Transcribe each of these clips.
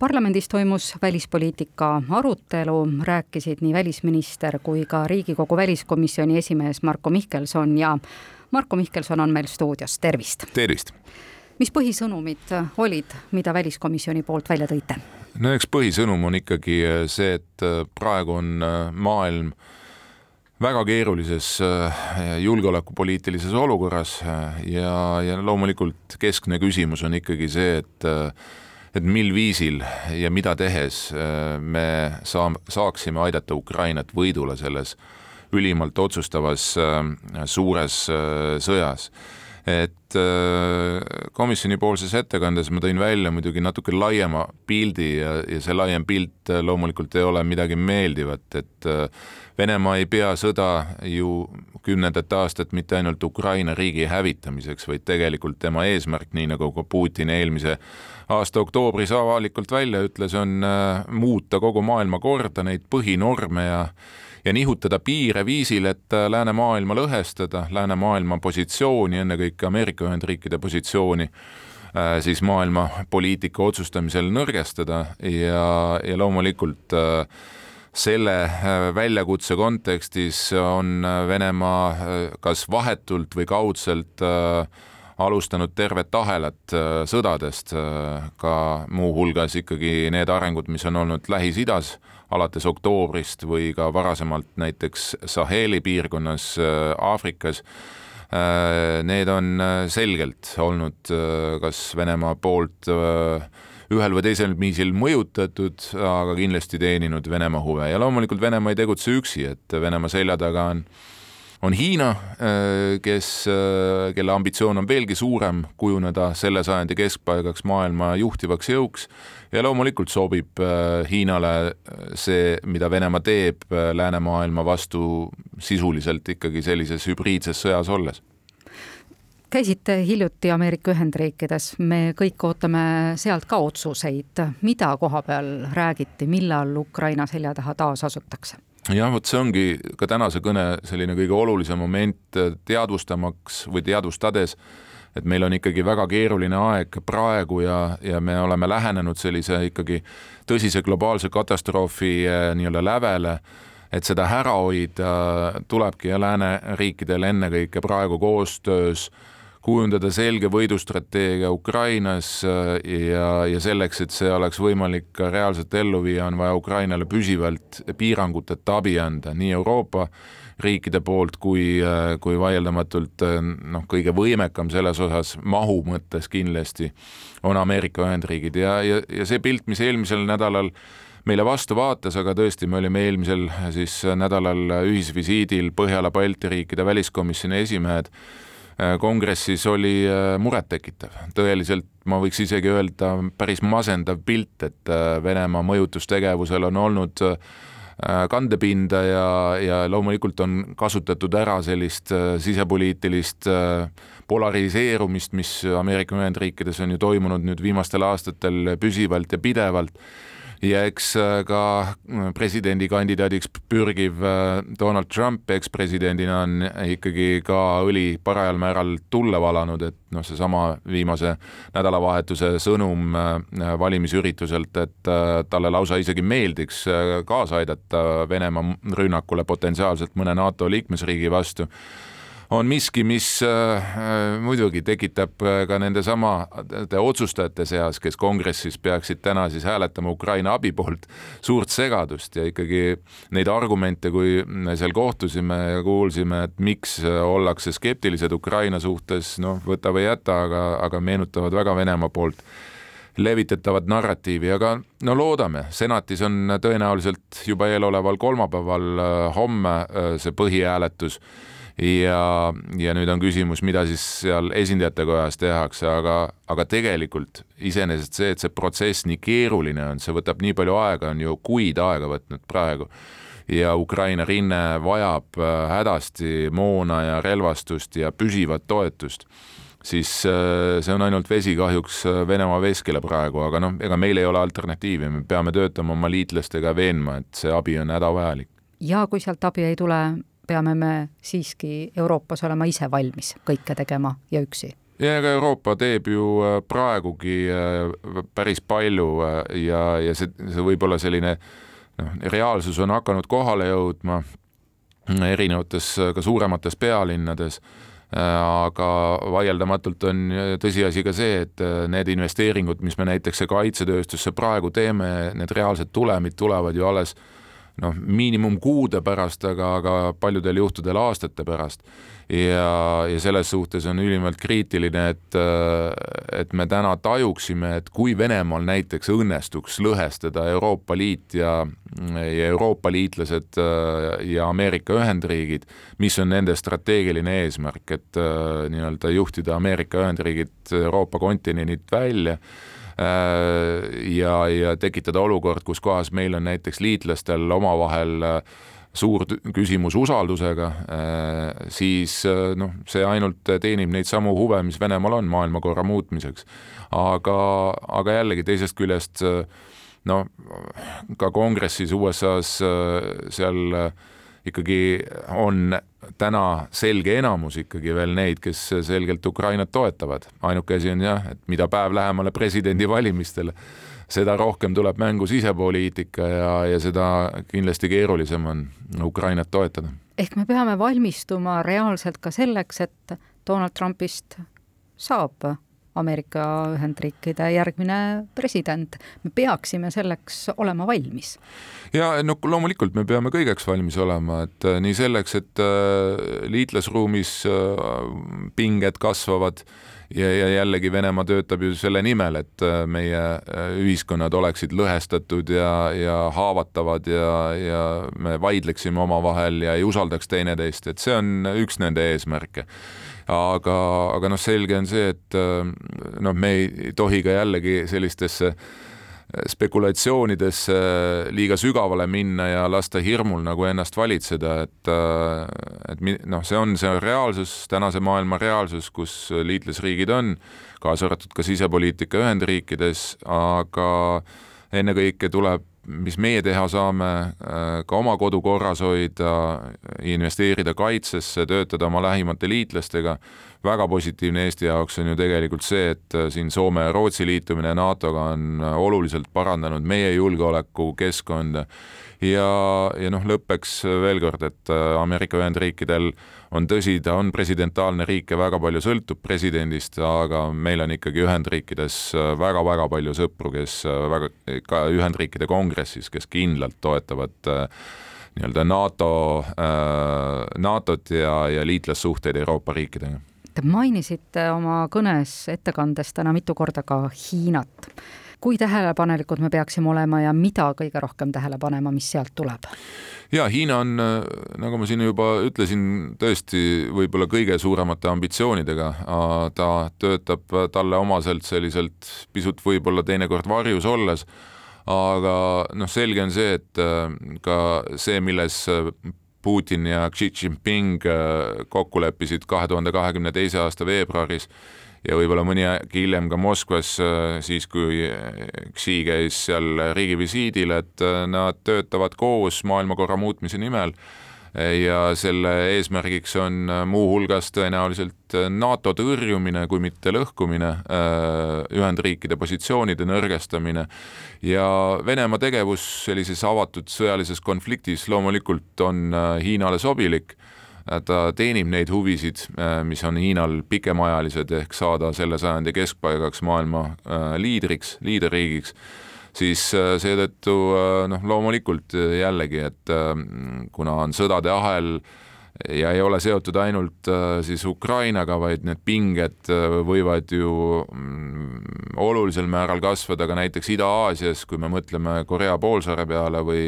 parlamendis toimus välispoliitika arutelu, rääkisid nii välisminister kui ka Riigikogu väliskomisjoni esimees Marko Mihkelson ja Marko Mihkelson on meil stuudios, tervist! tervist! mis põhisõnumid olid, mida väliskomisjoni poolt välja tõite? no eks põhisõnum on ikkagi see, et praegu on maailm väga keerulises julgeolekupoliitilises olukorras ja, ja loomulikult keskne küsimus on ikkagi see, et et mil viisil ja mida tehes äh, me saa-, saaksime aidata Ukrainat võidule selles ülimalt otsustavas äh, suures äh, sõjas. Et komisjonipoolses ettekandes ma tõin välja muidugi natuke laiema pildi ja, ja see laiem pilt loomulikult ei ole midagi meeldivat, et Venemaa ei pea sõda ju kümnendat aastat mitte ainult Ukraina riigi hävitamiseks, vaid tegelikult tema eesmärk, nii nagu ka Putin eelmise aasta oktoobris avalikult välja ütles, on äh, muuta kogu maailma korda, neid põhinorme ja ja nihutada piire viisil, et äh, läänemaailma lõhestada, läänemaailma positsiooni, ennekõike Ameerika Ühendriikide positsiooni äh, siis maailma poliitika otsustamisel nõrgestada ja, ja loomulikult selle väljakutse kontekstis on Venemaa kas vahetult või kaudselt äh, alustanud tervet ahelat äh, sõdadest, äh, ka muuhulgas ikkagi need arengud, mis on olnud Lähis-Idas alates oktoobrist või ka varasemalt näiteks Saheli piirkonnas äh, Aafrikas. Need on selgelt olnud kas Venemaa poolt ühel või teisel viisil mõjutatud, aga kindlasti teeninud Venemaa huve ja loomulikult Venemaa ei tegutse üksi, et Venemaa selja taga on on Hiina, äh, kes, äh, kelle ambitsioon on veelgi suurem kujuneda selle sajandi keskpaigaks maailma juhtivaks jõuks. Ja loomulikult sobib äh, Hiinale see, mida Venemaa teeb läänemaailma vastu sisuliselt ikkagi sellises hübriidses sõjas olles. Käisite hiljuti Ameerika Ühendriikides, me kõik ootame sealt ka otsuseid, mida koha peal räägiti, millal Ukraina selja taha taas asutakse? Jah, vot see ongi ka tänase kõne selline kõige olulisem moment teadvustamaks või teadvustades, et meil on ikkagi väga keeruline aeg praegu ja, ja me oleme lähenenud sellise ikkagi tõsise globaalse katastroofi eh, nii-öelda lävele, et seda ära hoida, tulebki lääneriikidel ennekõike praegu koostöös äh, kujundada selge võidustrateegia Ukrainas äh, ja, ja selleks, et see oleks võimalik ka reaalselt ellu viia, on vaja Ukrainale püsivalt piiranguteta abi anda, nii Euroopa riikide poolt kui, äh, kui vaieldamatult äh, noh, kõige võimekam selles osas mahu mõttes kindlasti on Ameerika Ühendriigid. Ja, ja, ja see pilt, mis eelmisel nädalal meile vastu vaatas, aga tõesti, me olime eelmisel siis nädalal ühisvisiidil Põhjala-Balti riikide väliskomisjoni esimehed kongressis oli äh, murettekitav, tõeliselt ma võiks isegi öelda päris masendav pilt, et äh, Venemaa mõjutustegevusel on olnud kandepinda ja, ja loomulikult on kasutatud ära sellist sisepoliitilist polariseerumist, mis Ameerika Ühendriikides on ju toimunud nüüd viimastel aastatel püsivalt ja pidevalt ja eks äh, ka äh, presidendikandidaadiks pürgiv äh, Donald Trump ekspresidendina on ikkagi ka õli parajal määral tulle valanud, et noh, seesama viimase nädalavahetuse sõnum valimisürituselt, et talle lausa isegi meeldiks kaasa aidata Venemaa rünnakule potentsiaalselt mõne NATO liikmesriigi vastu on miski, mis äh, äh, muidugi tekitab äh, ka nende samade otsustajate seas, kes kongressis peaksid täna siis hääletama Ukraina abi poolt, suurt segadust ja ikkagi neid argumente, kui seal kohtusime ja kuulsime, et miks ollakse skeptilised Ukraina suhtes, noh, võta või jäta, aga, aga meenutavad väga Venemaa poolt levitatavat narratiivi, aga no loodame, senatis on tõenäoliselt juba eeloleval kolmapäeval homme see põhihääletus ja, ja nüüd on küsimus, mida siis seal esindajate kojas tehakse, aga, aga tegelikult iseenesest see, et see protsess nii keeruline on, see võtab nii palju aega, on ju kuid aega võtnud praegu ja Ukraina rinne vajab äh, hädasti moona ja relvastust ja püsivat toetust, siis äh, see on ainult vesi kahjuks äh, Venemaa veskile praegu, aga noh, ega meil ei ole alternatiivi, me peame töötama oma liitlastega veenma, et see abi on hädavajalik. ja kui sealt abi ei tule, peame me siiski Euroopas olema ise valmis kõike tegema ja üksi. Ja ega Euroopa teeb ju praegugi päris palju ja, ja see, see võib-olla selline noh, reaalsus on hakanud kohale jõudma erinevates ka suuremates pealinnades aga vaieldamatult on tõsiasi ka see, et need investeeringud, mis me näiteks kaitsetööstusse praegu teeme, need reaalsed tulemid tulevad ju alles noh, miinimumkuude pärast, aga, aga paljudel juhtudel aastate pärast. ja, ja selles suhtes on ülimalt kriitiline, et, et me täna tajuksime, et kui Venemaal näiteks õnnestuks lõhestada Euroopa Liit ja, ja Euroopa liitlased ja Ameerika Ühendriigid, mis on nende strateegiline eesmärk, et nii-öelda juhtida Ameerika Ühendriigid Euroopa kontinendilt välja ja, ja tekitada olukord, kus kohas meil on näiteks liitlastel omavahel äh, suur küsimus usaldusega, äh, siis noh, see ainult teenib neid samu huve, mis Venemaal on maailmakorra muutmiseks. aga, aga jällegi teisest küljest no ka kongressis USA-s seal ikkagi on täna selge enamus ikkagi veel neid, kes selgelt Ukrainat toetavad. ainuke asi on jah, et mida päev lähemale presidendivalimistele, seda rohkem tuleb mängu sisepoliitika ja, ja seda kindlasti keerulisem on Ukrainat toetada. ehk me peame valmistuma reaalselt ka selleks, et Donald Trumpist saab Ameerika Ühendriikide järgmine president. me peaksime selleks olema valmis. ja no loomulikult me peame kõigeks valmis olema, et äh, nii selleks, et äh, liitlasruumis äh, pinged kasvavad ja, ja jällegi Venemaa töötab ju selle nimel, et meie ühiskonnad oleksid lõhestatud ja, ja haavatavad ja, ja me vaidleksime omavahel ja ei usaldaks teineteist, et see on üks nende eesmärke aga, aga noh, selge on see, et äh, noh, me ei tohi ka jällegi sellistesse spekulatsioonidesse liiga sügavale minna ja lasta hirmul nagu ennast valitseda, et äh, et noh, see on see reaalsus, tänase maailma reaalsus, kus liitlasriigid on, kaasa arvatud ka sisepoliitika Ühendriikides, aga ennekõike tuleb mis meie teha saame, äh, ka oma kodu korras hoida, investeerida kaitsesse, töötada oma lähimate liitlastega. väga positiivne Eesti jaoks on ju tegelikult see, et äh, siin Soome ja Rootsi liitumine NATO-ga on äh, oluliselt parandanud meie julgeolekukeskkonda ja, ja noh, lõppeks veel kord, et Ameerika Ühendriikidel on tõsi, ta on presidentaalne riik ja väga palju sõltub presidendist, aga meil on ikkagi Ühendriikides väga-väga palju sõpru, kes väga, ka Ühendriikide kongressis, kes kindlalt toetavad äh, nii-öelda NATO, äh, NATO-t ja, ja liitlassuhteid Euroopa riikidega. Te mainisite oma kõnes, ettekandes täna mitu korda ka Hiinat kui tähelepanelikud me peaksime olema ja mida kõige rohkem tähele panema, mis sealt tuleb? ja Hiina on, nagu ma siin juba ütlesin, tõesti võib-olla kõige suuremate ambitsioonidega. ta töötab talle omaselt selliselt pisut võib-olla teinekord varjus olles, aga noh, selge on see, et äh, ka see, milles Putin ja Xi Jinping äh, kokku leppisid kahe tuhande kahekümne teise aasta veebruaris ja võib-olla mõni aeg hiljem ka Moskvas, äh, siis kui Xi käis seal riigivisiidil, et äh, nad töötavad koos maailmakorra muutmise nimel. Ja selle eesmärgiks on äh, muuhulgas tõenäoliselt NATO tõrjumine, kui mitte lõhkumine, Ühendriikide positsioonide nõrgestamine. Ja Venemaa tegevus sellises avatud sõjalises konfliktis loomulikult on Hiinale sobilik ta teenib neid huvisid, äh, mis on Hiinal pikemaajalised, ehk saada selle sajandi keskpaigaks maailma äh, liidriks, liiderriigiks, siis äh, seetõttu noh, loomulikult jällegi, et kuna on sõdade ahel ja ei ole seotud ainult siis Ukrainaga, vaid need pinged võivad ju mm, olulisel määral kasvada ka näiteks Ida-Aasias, kui me mõtleme Korea poolsaare peale või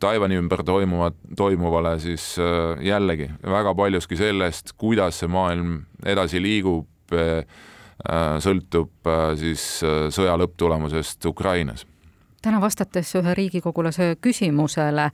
Taiwan'i ümber toimuvat, toimuvale, siis äh, jällegi väga paljuski sellest, kuidas see maailm edasi liigub, äh, äh, sõltub siis sõja lõpptulemusest Ukrainas. täna vastates ühe riigikogulase küsimusele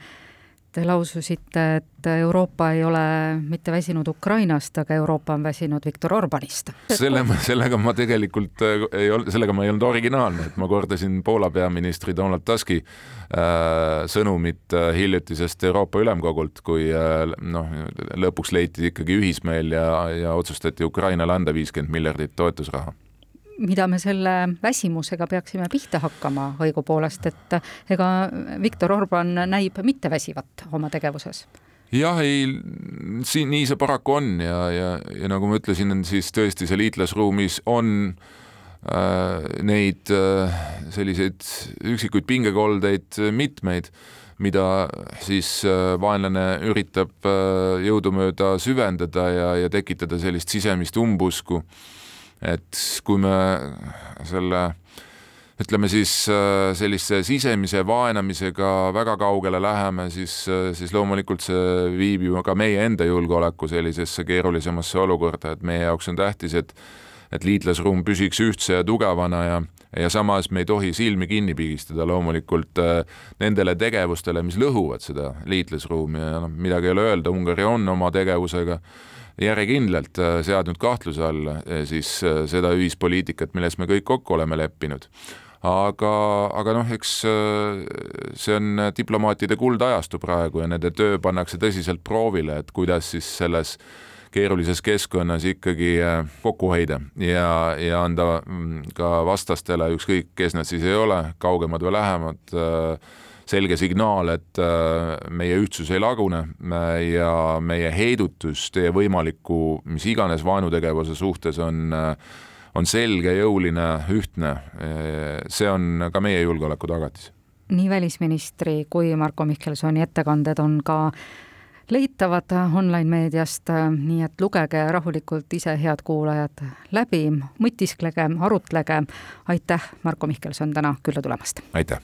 Te laususite, et Euroopa ei ole mitte väsinud Ukrainast, aga Euroopa on väsinud Viktor Orbanist. selle, sellega ma tegelikult äh, ei olnud, sellega ma ei olnud originaalne, et ma kordasin Poola peaministri Donald Tuski äh, sõnumit äh, hiljutisest Euroopa Ülemkogult, kui äh, noh, lõpuks leiti ikkagi ühismeel ja, ja otsustati Ukrainale anda viiskümmend miljardit toetusraha mida me selle väsimusega peaksime pihta hakkama õigupoolest, et ega Viktor Orban näib mitteväsivat oma tegevuses? jah, ei, siin nii see paraku on ja, ja, ja nagu ma ütlesin, siis tõesti see liitlasruumis on äh, neid äh, selliseid üksikuid pingekoldeid mitmeid, mida siis äh, vaenlane üritab äh, jõudumööda süvendada ja, ja tekitada sellist sisemist umbusku äh, et kui me selle ütleme siis äh, sellise sisemise vaenamisega väga kaugele läheme, siis, äh, siis loomulikult see viib ju ka meie enda julgeoleku sellisesse keerulisemasse olukorda, et meie jaoks on tähtis, et et liitlasruum püsiks ühtse ja tugevana ja, ja samas me ei tohi silmi kinni pigistada loomulikult äh, nendele tegevustele, mis lõhuvad seda liitlasruumi ja noh, midagi ei ole öelda, Ungari on oma tegevusega järjekindlalt äh, seadnud kahtluse alla äh, siis äh, seda ühispoliitikat, milles me kõik kokku oleme leppinud. Aga, aga noh, eks see on diplomaatide kuldajastu praegu ja nende töö pannakse tõsiselt proovile, et kuidas siis selles keerulises keskkonnas ikkagi kokku hoida ja, ja anda mm, ka vastastele, ükskõik, kes nad siis ei ole, kaugemad või lähemad äh,, selge signaal, et äh, meie ühtsus ei lagune ja meie heidutus teie võimaliku mis iganes vaenutegevuse suhtes on äh, on selge, jõuline, ühtne. see on ka meie julgeoleku tagatis. nii välisministri kui Marko Mihkelsoni ettekanded on ka leitavad online-meediast, nii et lugege rahulikult ise, head kuulajad, läbi, mõtisklege, arutlege. aitäh, Marko Mihkelson, täna külla tulemast! aitäh!